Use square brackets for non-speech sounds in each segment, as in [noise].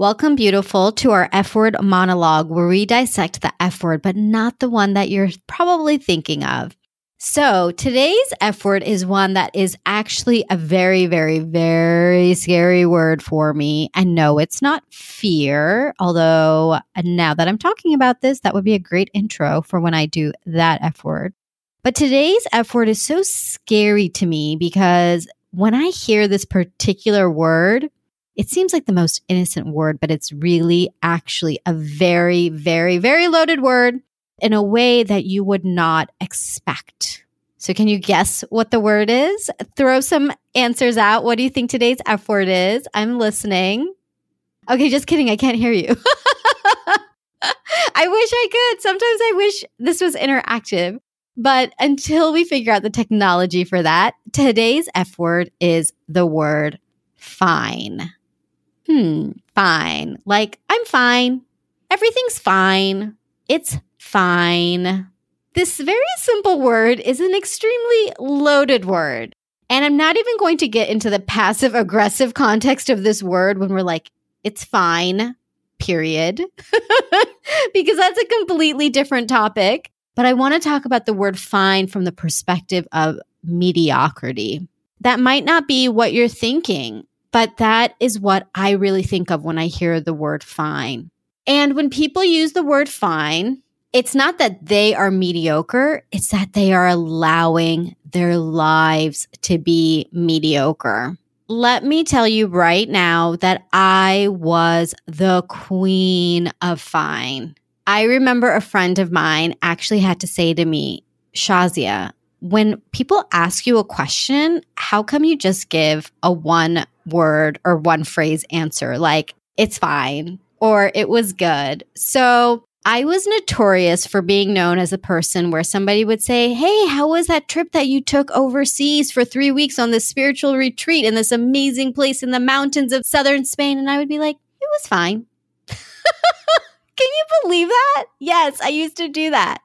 Welcome, beautiful, to our F word monologue where we dissect the F word, but not the one that you're probably thinking of. So, today's F word is one that is actually a very, very, very scary word for me. And no, it's not fear, although uh, now that I'm talking about this, that would be a great intro for when I do that F word. But today's F word is so scary to me because when I hear this particular word, it seems like the most innocent word, but it's really actually a very, very, very loaded word in a way that you would not expect. So, can you guess what the word is? Throw some answers out. What do you think today's F word is? I'm listening. Okay, just kidding. I can't hear you. [laughs] I wish I could. Sometimes I wish this was interactive. But until we figure out the technology for that, today's F word is the word fine hmm, fine. Like, I'm fine. Everything's fine. It's fine. This very simple word is an extremely loaded word. And I'm not even going to get into the passive aggressive context of this word when we're like, it's fine, period, [laughs] because that's a completely different topic. But I want to talk about the word fine from the perspective of mediocrity. That might not be what you're thinking. But that is what I really think of when I hear the word fine. And when people use the word fine, it's not that they are mediocre, it's that they are allowing their lives to be mediocre. Let me tell you right now that I was the queen of fine. I remember a friend of mine actually had to say to me, Shazia, when people ask you a question, how come you just give a one word or one phrase answer like, it's fine or it was good? So I was notorious for being known as a person where somebody would say, Hey, how was that trip that you took overseas for three weeks on this spiritual retreat in this amazing place in the mountains of southern Spain? And I would be like, It was fine. [laughs] Can you believe that? Yes, I used to do that.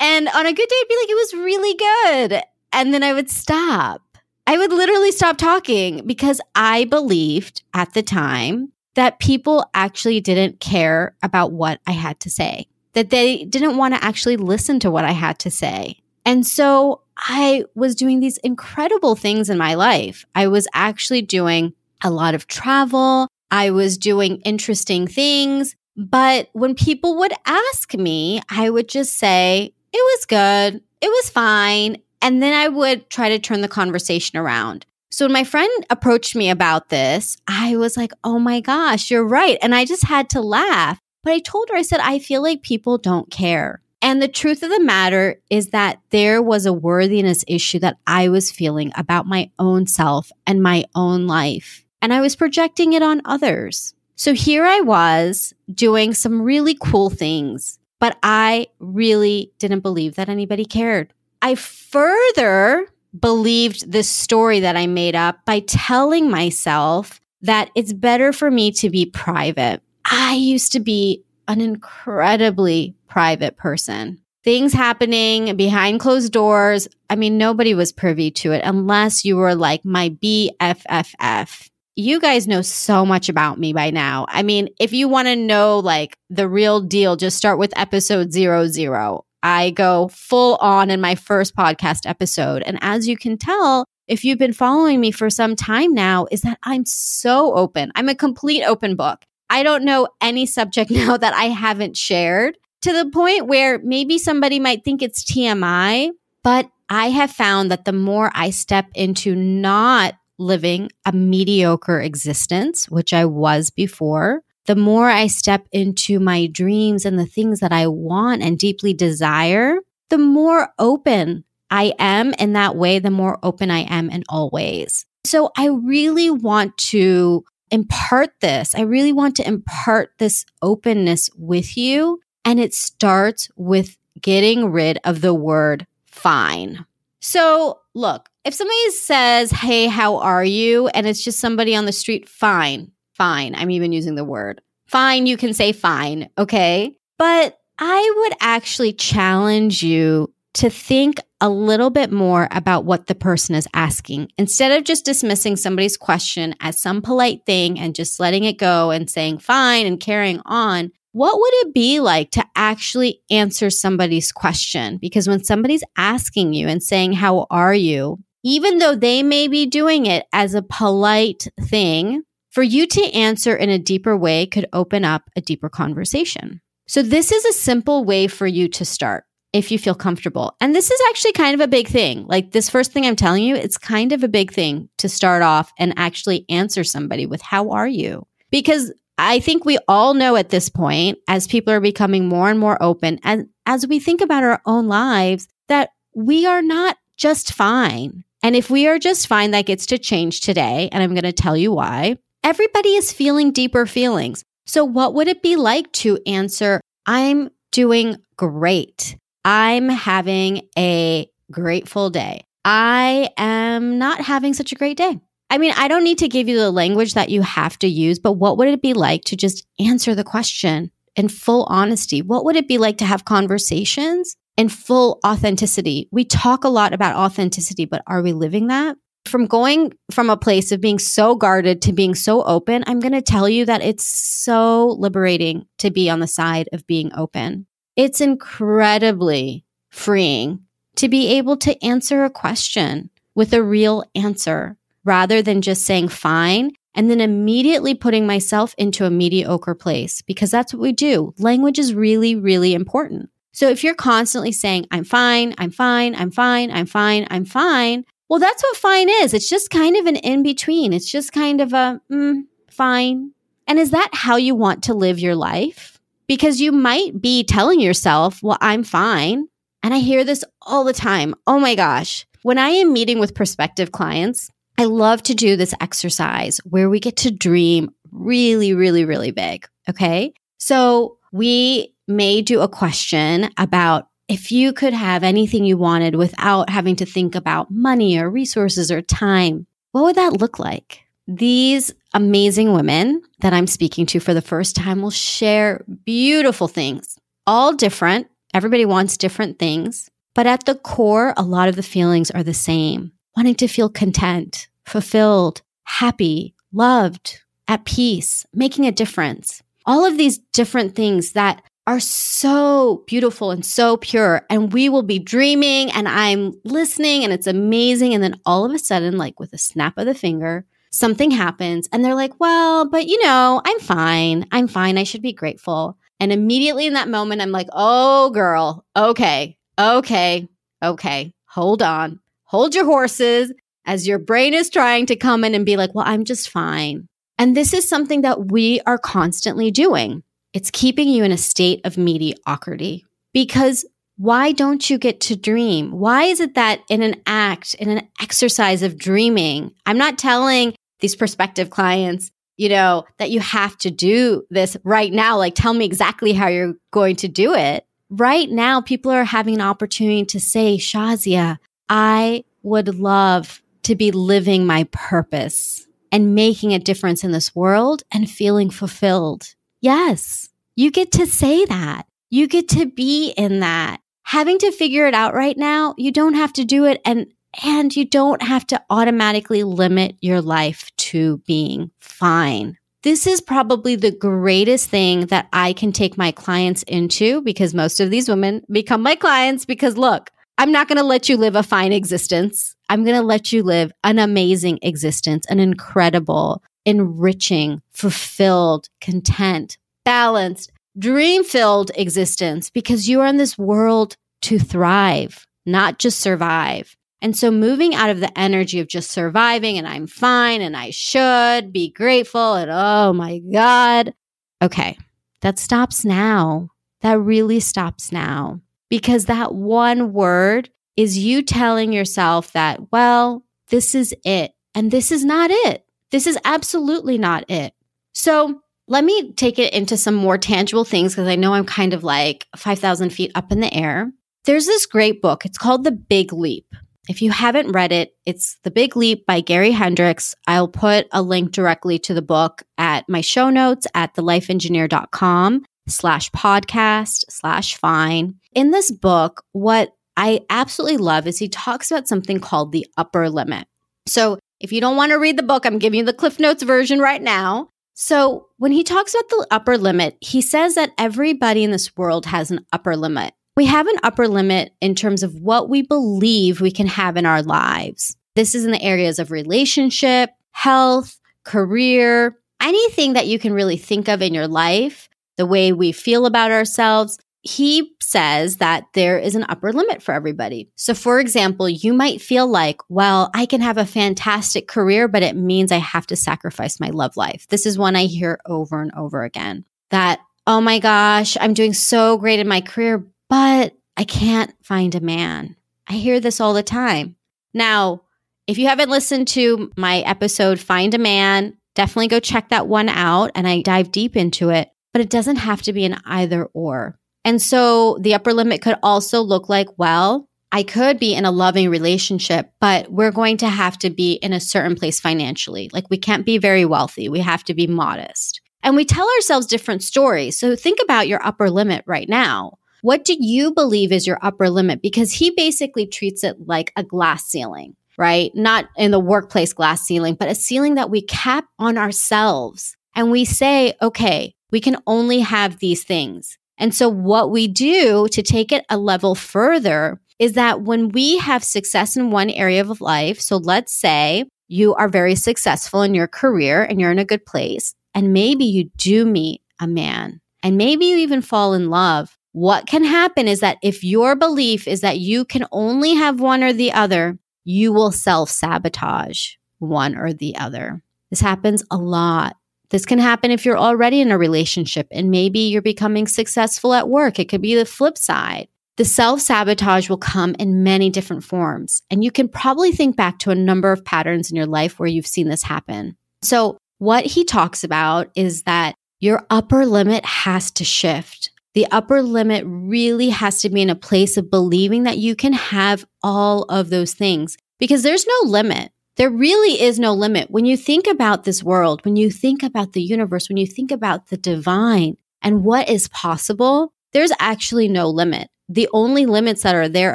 And on a good day, I'd be like, it was really good. And then I would stop. I would literally stop talking because I believed at the time that people actually didn't care about what I had to say, that they didn't want to actually listen to what I had to say. And so I was doing these incredible things in my life. I was actually doing a lot of travel. I was doing interesting things. But when people would ask me, I would just say, it was good. It was fine. And then I would try to turn the conversation around. So when my friend approached me about this, I was like, oh my gosh, you're right. And I just had to laugh. But I told her, I said, I feel like people don't care. And the truth of the matter is that there was a worthiness issue that I was feeling about my own self and my own life. And I was projecting it on others. So here I was doing some really cool things but I really didn't believe that anybody cared. I further believed this story that I made up by telling myself that it's better for me to be private. I used to be an incredibly private person. Things happening behind closed doors. I mean, nobody was privy to it unless you were like my BFFF you guys know so much about me by now. I mean, if you want to know like the real deal, just start with episode zero zero. I go full on in my first podcast episode. And as you can tell, if you've been following me for some time now, is that I'm so open. I'm a complete open book. I don't know any subject [laughs] now that I haven't shared to the point where maybe somebody might think it's TMI, but I have found that the more I step into not living a mediocre existence, which I was before, the more I step into my dreams and the things that I want and deeply desire, the more open I am in that way, the more open I am in all ways. So I really want to impart this. I really want to impart this openness with you. And it starts with getting rid of the word fine. So look, if somebody says, Hey, how are you? And it's just somebody on the street, fine, fine. I'm even using the word fine. You can say fine. Okay. But I would actually challenge you to think a little bit more about what the person is asking. Instead of just dismissing somebody's question as some polite thing and just letting it go and saying fine and carrying on, what would it be like to actually answer somebody's question? Because when somebody's asking you and saying, How are you? Even though they may be doing it as a polite thing, for you to answer in a deeper way could open up a deeper conversation. So, this is a simple way for you to start if you feel comfortable. And this is actually kind of a big thing. Like this first thing I'm telling you, it's kind of a big thing to start off and actually answer somebody with, How are you? Because I think we all know at this point, as people are becoming more and more open, and as we think about our own lives, that we are not just fine. And if we are just fine, that gets to change today. And I'm going to tell you why. Everybody is feeling deeper feelings. So, what would it be like to answer, I'm doing great? I'm having a grateful day. I am not having such a great day. I mean, I don't need to give you the language that you have to use, but what would it be like to just answer the question in full honesty? What would it be like to have conversations in full authenticity? We talk a lot about authenticity, but are we living that? From going from a place of being so guarded to being so open, I'm going to tell you that it's so liberating to be on the side of being open. It's incredibly freeing to be able to answer a question with a real answer rather than just saying fine and then immediately putting myself into a mediocre place because that's what we do. Language is really, really important. So if you're constantly saying, I'm fine, I'm fine, I'm fine, I'm fine, I'm fine, well, that's what fine is. It's just kind of an in between. It's just kind of a mm, fine. And is that how you want to live your life? Because you might be telling yourself, well, I'm fine. And I hear this all the time. Oh my gosh. When I am meeting with prospective clients, I love to do this exercise where we get to dream really, really, really big. Okay. So we may do a question about if you could have anything you wanted without having to think about money or resources or time, what would that look like? These amazing women that I'm speaking to for the first time will share beautiful things, all different. Everybody wants different things. But at the core, a lot of the feelings are the same wanting to feel content, fulfilled, happy, loved, at peace, making a difference. All of these different things that are so beautiful and so pure. And we will be dreaming and I'm listening and it's amazing. And then all of a sudden, like with a snap of the finger, something happens and they're like, well, but you know, I'm fine. I'm fine. I should be grateful. And immediately in that moment, I'm like, oh, girl, okay, okay, okay, hold on hold your horses as your brain is trying to come in and be like, well, I'm just fine. And this is something that we are constantly doing. It's keeping you in a state of mediocrity because why don't you get to dream? Why is it that in an act, in an exercise of dreaming, I'm not telling these prospective clients, you know, that you have to do this right now. Like, tell me exactly how you're going to do it. Right now, people are having an opportunity to say, Shazia, I would love to be living my purpose and making a difference in this world and feeling fulfilled. Yes, you get to say that. You get to be in that. Having to figure it out right now, you don't have to do it and and you don't have to automatically limit your life to being fine. This is probably the greatest thing that I can take my clients into because most of these women become my clients because look, I'm not going to let you live a fine existence. I'm going to let you live an amazing existence, an incredible, enriching, fulfilled, content, balanced, dream filled existence because you are in this world to thrive, not just survive. And so moving out of the energy of just surviving and I'm fine and I should be grateful and oh my God. Okay, that stops now. That really stops now because that one word is you telling yourself that, well, this is it. And this is not it. This is absolutely not it. So let me take it into some more tangible things because I know I'm kind of like 5,000 feet up in the air. There's this great book. It's called The Big Leap. If you haven't read it, it's The Big Leap by Gary Hendricks. I'll put a link directly to the book at my show notes at thelifeengineer.com slash podcast slash fine. In this book, what I absolutely love is he talks about something called the upper limit. So if you don't want to read the book, I'm giving you the Cliff Notes version right now. So when he talks about the upper limit, he says that everybody in this world has an upper limit. We have an upper limit in terms of what we believe we can have in our lives. This is in the areas of relationship, health, career, anything that you can really think of in your life, the way we feel about ourselves he says that there is an upper limit for everybody. So, for example, you might feel like, well, I can have a fantastic career, but it means I have to sacrifice my love life. This is one I hear over and over again that, oh my gosh, I'm doing so great in my career, but I can't find a man. I hear this all the time. Now, if you haven't listened to my episode, Find a Man, definitely go check that one out and I dive deep into it. But it doesn't have to be an either or. And so the upper limit could also look like, well, I could be in a loving relationship, but we're going to have to be in a certain place financially. Like we can't be very wealthy. We have to be modest. And we tell ourselves different stories. So think about your upper limit right now. What do you believe is your upper limit? Because he basically treats it like a glass ceiling, right? Not in the workplace glass ceiling, but a ceiling that we cap on ourselves. And we say, okay, we can only have these things. And so what we do to take it a level further is that when we have success in one area of life, so let's say you are very successful in your career and you're in a good place, and maybe you do meet a man, and maybe you even fall in love. What can happen is that if your belief is that you can only have one or the other, you will self sabotage one or the other. This happens a lot. This can happen if you're already in a relationship and maybe you're becoming successful at work. It could be the flip side. The self sabotage will come in many different forms. And you can probably think back to a number of patterns in your life where you've seen this happen. So, what he talks about is that your upper limit has to shift. The upper limit really has to be in a place of believing that you can have all of those things because there's no limit. There really is no limit. When you think about this world, when you think about the universe, when you think about the divine and what is possible, there's actually no limit. The only limits that are there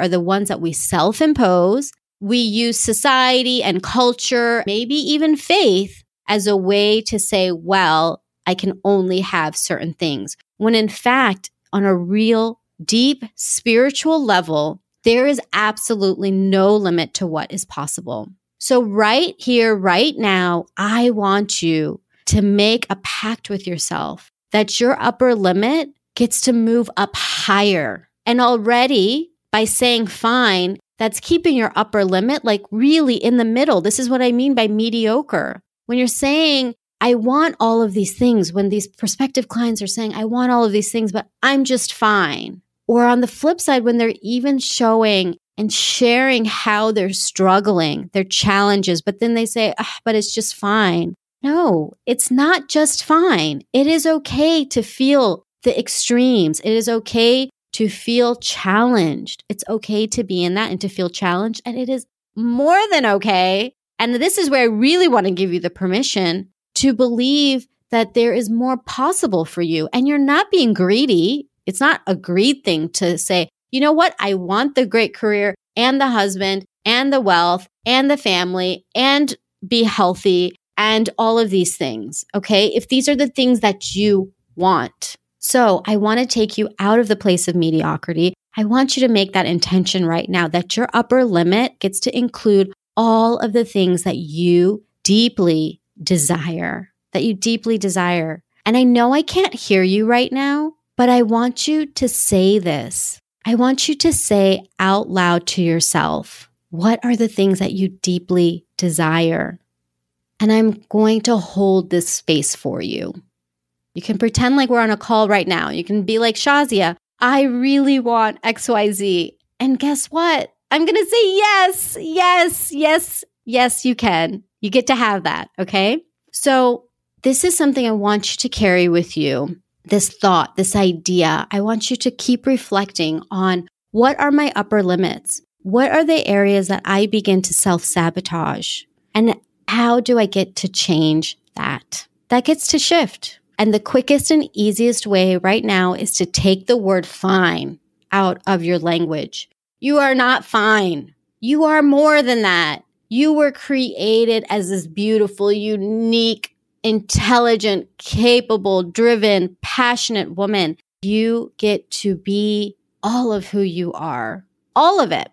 are the ones that we self impose. We use society and culture, maybe even faith as a way to say, well, I can only have certain things. When in fact, on a real, deep spiritual level, there is absolutely no limit to what is possible. So, right here, right now, I want you to make a pact with yourself that your upper limit gets to move up higher. And already by saying fine, that's keeping your upper limit like really in the middle. This is what I mean by mediocre. When you're saying, I want all of these things, when these prospective clients are saying, I want all of these things, but I'm just fine. Or on the flip side, when they're even showing and sharing how they're struggling, their challenges, but then they say, oh, but it's just fine. No, it's not just fine. It is okay to feel the extremes. It is okay to feel challenged. It's okay to be in that and to feel challenged. And it is more than okay. And this is where I really want to give you the permission to believe that there is more possible for you and you're not being greedy. It's not a greed thing to say, you know what? I want the great career and the husband and the wealth and the family and be healthy and all of these things. Okay. If these are the things that you want. So I want to take you out of the place of mediocrity. I want you to make that intention right now that your upper limit gets to include all of the things that you deeply desire, that you deeply desire. And I know I can't hear you right now, but I want you to say this. I want you to say out loud to yourself, what are the things that you deeply desire? And I'm going to hold this space for you. You can pretend like we're on a call right now. You can be like, Shazia, I really want XYZ. And guess what? I'm going to say yes, yes, yes, yes, you can. You get to have that. Okay. So, this is something I want you to carry with you this thought, this idea, I want you to keep reflecting on what are my upper limits? What are the areas that I begin to self sabotage? And how do I get to change that? That gets to shift. And the quickest and easiest way right now is to take the word fine out of your language. You are not fine. You are more than that. You were created as this beautiful, unique, intelligent, capable, driven, passionate woman. You get to be all of who you are, all of it.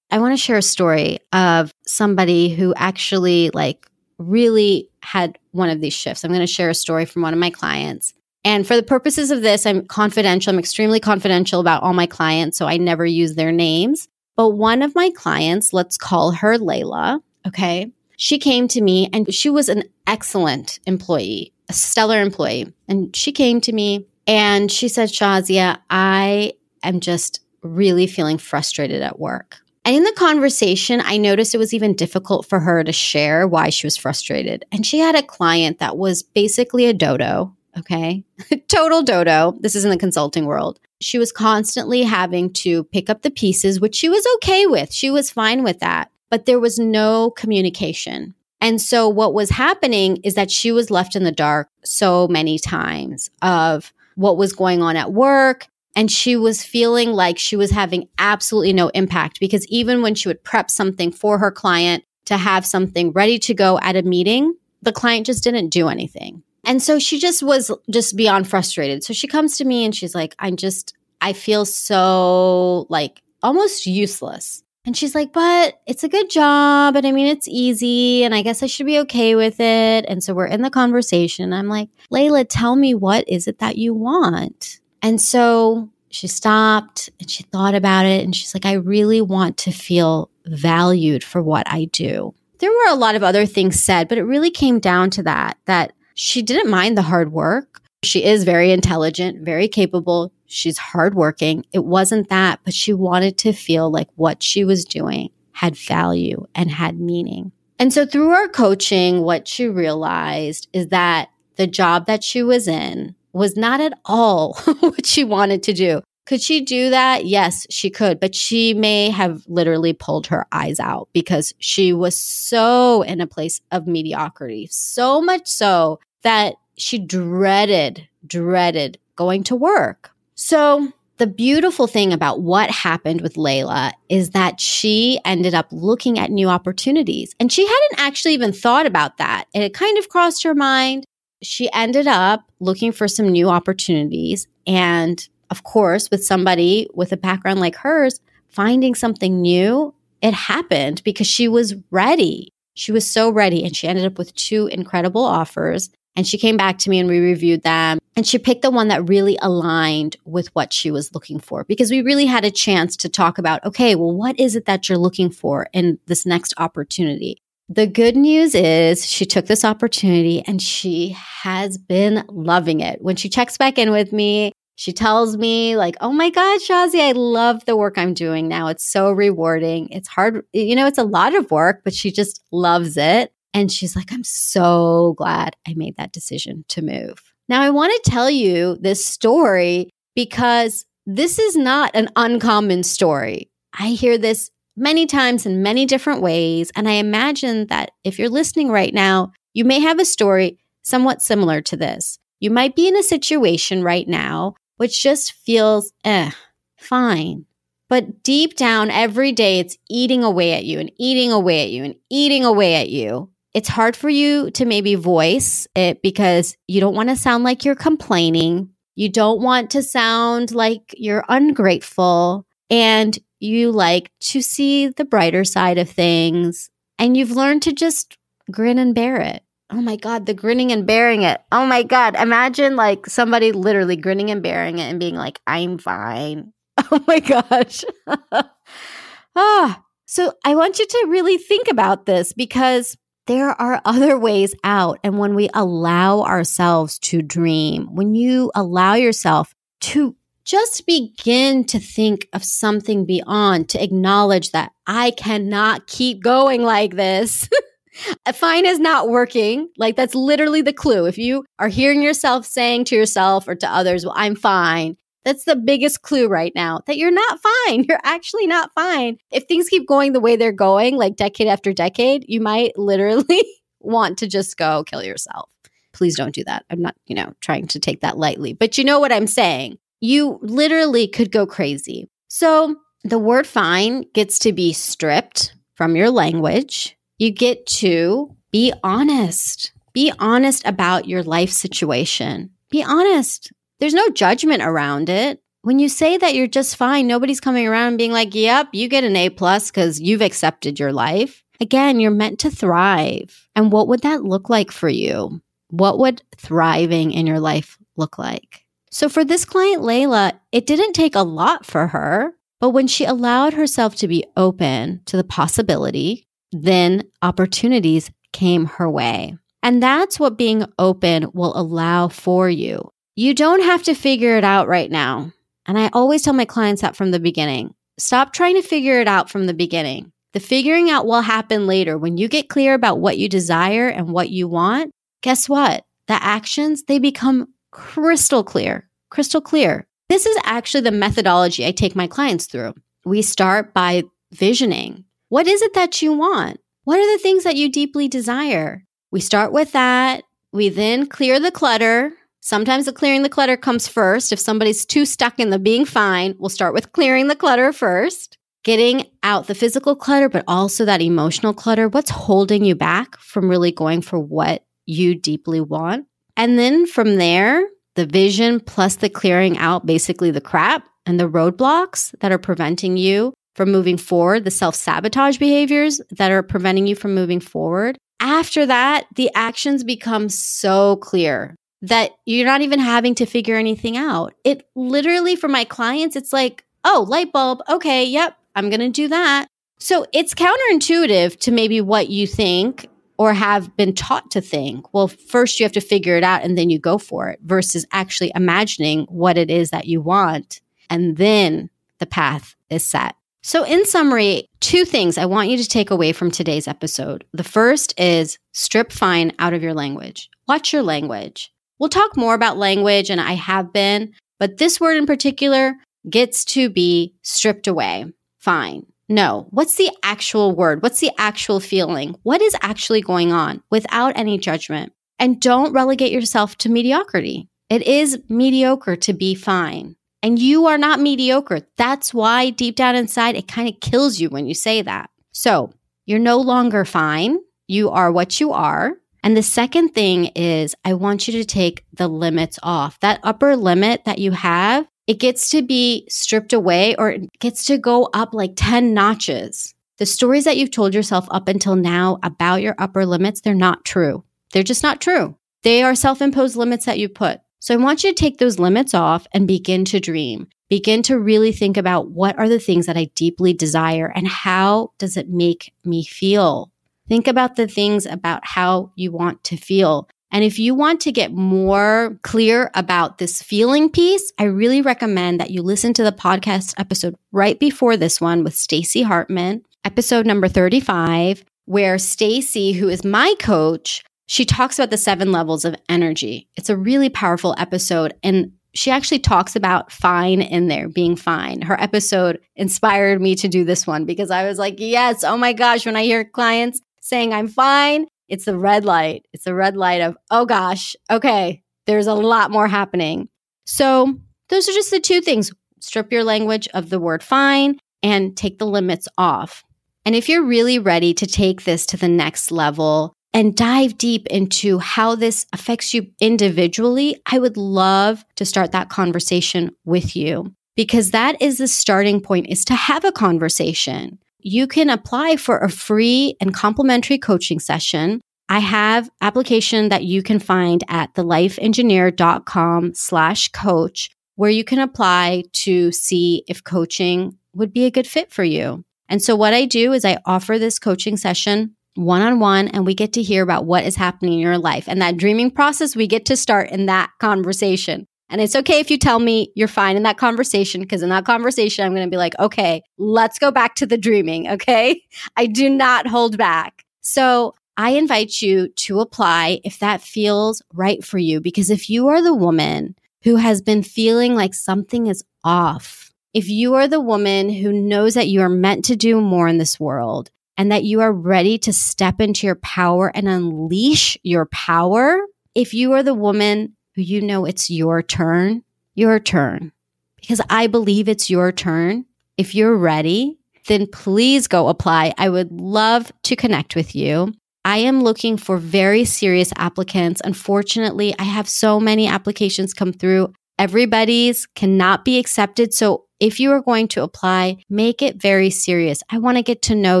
I want to share a story of somebody who actually like really had one of these shifts. I'm going to share a story from one of my clients. And for the purposes of this, I'm confidential. I'm extremely confidential about all my clients, so I never use their names. But one of my clients, let's call her Layla, okay? She came to me and she was an excellent employee, a stellar employee. And she came to me and she said, Shazia, I am just really feeling frustrated at work. And in the conversation, I noticed it was even difficult for her to share why she was frustrated. And she had a client that was basically a dodo, okay? [laughs] Total dodo. This is in the consulting world. She was constantly having to pick up the pieces, which she was okay with. She was fine with that, but there was no communication. And so what was happening is that she was left in the dark so many times of what was going on at work and she was feeling like she was having absolutely no impact because even when she would prep something for her client to have something ready to go at a meeting, the client just didn't do anything. And so she just was just beyond frustrated. So she comes to me and she's like, I'm just, I feel so like almost useless. And she's like, but it's a good job. And I mean, it's easy. And I guess I should be okay with it. And so we're in the conversation. I'm like, Layla, tell me what is it that you want? And so she stopped and she thought about it and she's like, I really want to feel valued for what I do. There were a lot of other things said, but it really came down to that, that she didn't mind the hard work. She is very intelligent, very capable. She's hardworking. It wasn't that, but she wanted to feel like what she was doing had value and had meaning. And so through our coaching, what she realized is that the job that she was in was not at all [laughs] what she wanted to do. Could she do that? Yes, she could, but she may have literally pulled her eyes out because she was so in a place of mediocrity, so much so that she dreaded, dreaded going to work. So, the beautiful thing about what happened with Layla is that she ended up looking at new opportunities. And she hadn't actually even thought about that. And it kind of crossed her mind she ended up looking for some new opportunities. And of course, with somebody with a background like hers, finding something new, it happened because she was ready. She was so ready. And she ended up with two incredible offers. And she came back to me and we reviewed them. And she picked the one that really aligned with what she was looking for because we really had a chance to talk about okay, well, what is it that you're looking for in this next opportunity? The good news is she took this opportunity and she has been loving it. When she checks back in with me, she tells me, like, oh my God, Shazi, I love the work I'm doing now. It's so rewarding. It's hard, you know, it's a lot of work, but she just loves it. And she's like, I'm so glad I made that decision to move. Now, I want to tell you this story because this is not an uncommon story. I hear this many times in many different ways. And I imagine that if you're listening right now, you may have a story somewhat similar to this. You might be in a situation right now which just feels, eh, fine. But deep down, every day, it's eating away at you and eating away at you and eating away at you. It's hard for you to maybe voice it because you don't want to sound like you're complaining. You don't want to sound like you're ungrateful. And you like to see the brighter side of things and you've learned to just grin and bear it. Oh my God, the grinning and bearing it. Oh my God, imagine like somebody literally grinning and bearing it and being like, I'm fine. [laughs] Oh my gosh. [laughs] ah, so I want you to really think about this because there are [laughs] other ways out. And when we allow ourselves to dream, when you allow yourself to just begin to think of something beyond, to acknowledge that I cannot keep going like this. [laughs] Fine is not working. Like that's literally the clue. If you are hearing yourself saying to yourself or to others, well, I'm fine. That's the biggest clue right now that you're not fine. [laughs] You're actually not fine. If things keep going the way they're going, like decade after decade, you might [laughs] literally want to just go kill yourself. Please don't do that. I'm not, you know, trying to take that lightly, but you know what I'm saying you literally could go crazy. So the word fine gets to be stripped from your language. You get to be honest. Be honest about your life situation. Be honest. There's no judgment around it. When you say that you're just fine, nobody's coming around and being like, yep, you get an A plus because you've accepted your life. Again, you're meant to thrive. And what would that look like for you? What would thriving in your life look like? So for this client, Layla, it didn't take a lot for her, but when she allowed herself to be open to the possibility, then opportunities came her way. And that's what being open will allow for you. You don't have to figure it out right now. And I always tell my clients that from the beginning. Stop trying to figure it out from the beginning. The figuring out will happen later. When you get clear about what you desire and what you want, guess what? The actions, they become crystal clear, crystal clear. This is actually the methodology I take my clients through. We start by visioning. What is it that you want? What are the things that you deeply desire? We start with that. We then clear the clutter. Sometimes the clearing the clutter comes first. If somebody's too stuck in the being fine, we'll start with clearing the clutter first, getting out the physical clutter, but also that emotional clutter. What's holding you back from really going for what you deeply want? And then from there, the vision plus the clearing out basically the crap and the roadblocks that are preventing you from moving forward, the self sabotage behaviors that are preventing you from moving forward. After that, the actions become so clear that you're not even having to figure anything out. It literally, for my clients, it's like, oh, light bulb. Okay, yep, I'm going to do that. So it's counterintuitive to maybe what you think or have been taught to think. Well, first you have to figure it out and then you go for it versus actually imagining what it is that you want. And then the path is set. So, in summary, two things I want you to take away from today's episode. The first is strip fine out of your language. Watch your language. We'll talk more about language, and I have been, but this word in particular gets to be stripped away. Fine. No. What's the actual word? What's the actual feeling? What is actually going on without any judgment? And don't relegate yourself to mediocrity. It is mediocre to be fine. And you are not mediocre. That's why deep down inside, it kind of kills you when you say that. So you're no longer fine. You are what you are. And the second thing is, I want you to take the limits off. That upper limit that you have, it gets to be stripped away or it gets to go up like 10 notches. The stories that you've told yourself up until now about your upper limits, they're not true. They're just not true. They are self imposed limits that you put. So I want you to take those limits off and begin to dream. Begin to really think about what are the things that I deeply desire and how does it make me feel? Think about the things about how you want to feel. And if you want to get more clear about this feeling piece, I really recommend that you listen to the podcast episode right before this one with Stacy Hartman, episode number 35, where Stacy, who is my coach, she talks about the seven levels of energy. It's a really powerful episode. And she actually talks about fine in there, being fine. Her episode inspired me to do this one because I was like, yes, oh my gosh, when I hear clients saying I'm fine, it's the red light. It's the red light of, oh gosh, okay, there's a lot more happening. So, those are just the two things strip your language of the word fine and take the limits off. And if you're really ready to take this to the next level, and dive deep into how this affects you individually, I would love to start that conversation with you because that is the starting point is to have a conversation. You can apply for a free and complimentary coaching session. I have application that you can find at thelifeengineer.com slash coach where you can apply to see if coaching would be a good fit for you. And so what I do is I offer this coaching session one on one and we get to hear about what is happening in your life. And that dreaming process, we get to start in that conversation. And it's okay if you tell me you're fine in that conversation, because in that conversation, I'm going to be like, okay, let's go back to the dreaming. Okay. [laughs] I do not hold back. So I invite you to apply if that feels right for you, because if you are the woman who has been feeling like something is off, if you are the woman who knows that you are meant to do more in this world, and that you are ready to step into your power and unleash your power, if you are the woman who you know it's your turn, your turn, because I believe it's your turn. if you're ready, then please go apply. I would love to connect with you. I am looking for very serious applicants. Unfortunately, I have so many applications come through. Everybody's cannot be accepted. So if you are going to apply, make it very serious. I want to get to know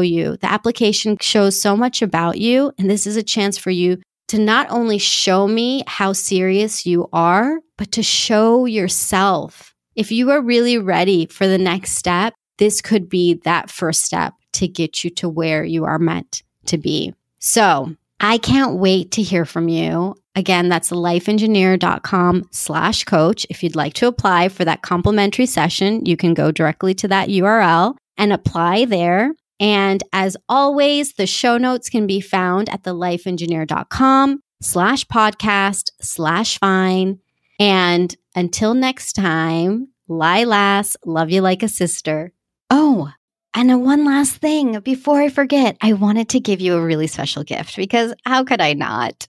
you. The application shows so much about you, and this is a chance for you to not only show me how serious you are, but to show yourself. If you are really ready for the next step, this could be that first step to get you to where you are meant to be. So I can't wait to hear from you. Again, that's lifeengineer.com slash coach. If you'd like to apply for that complimentary session, you can go directly to that URL and apply there. And as always, the show notes can be found at thelifeengineer.com slash podcast slash fine. And until next time, lie Lilas, love you like a sister. Oh, and one last thing before I forget, I wanted to give you a really special gift because how could I not?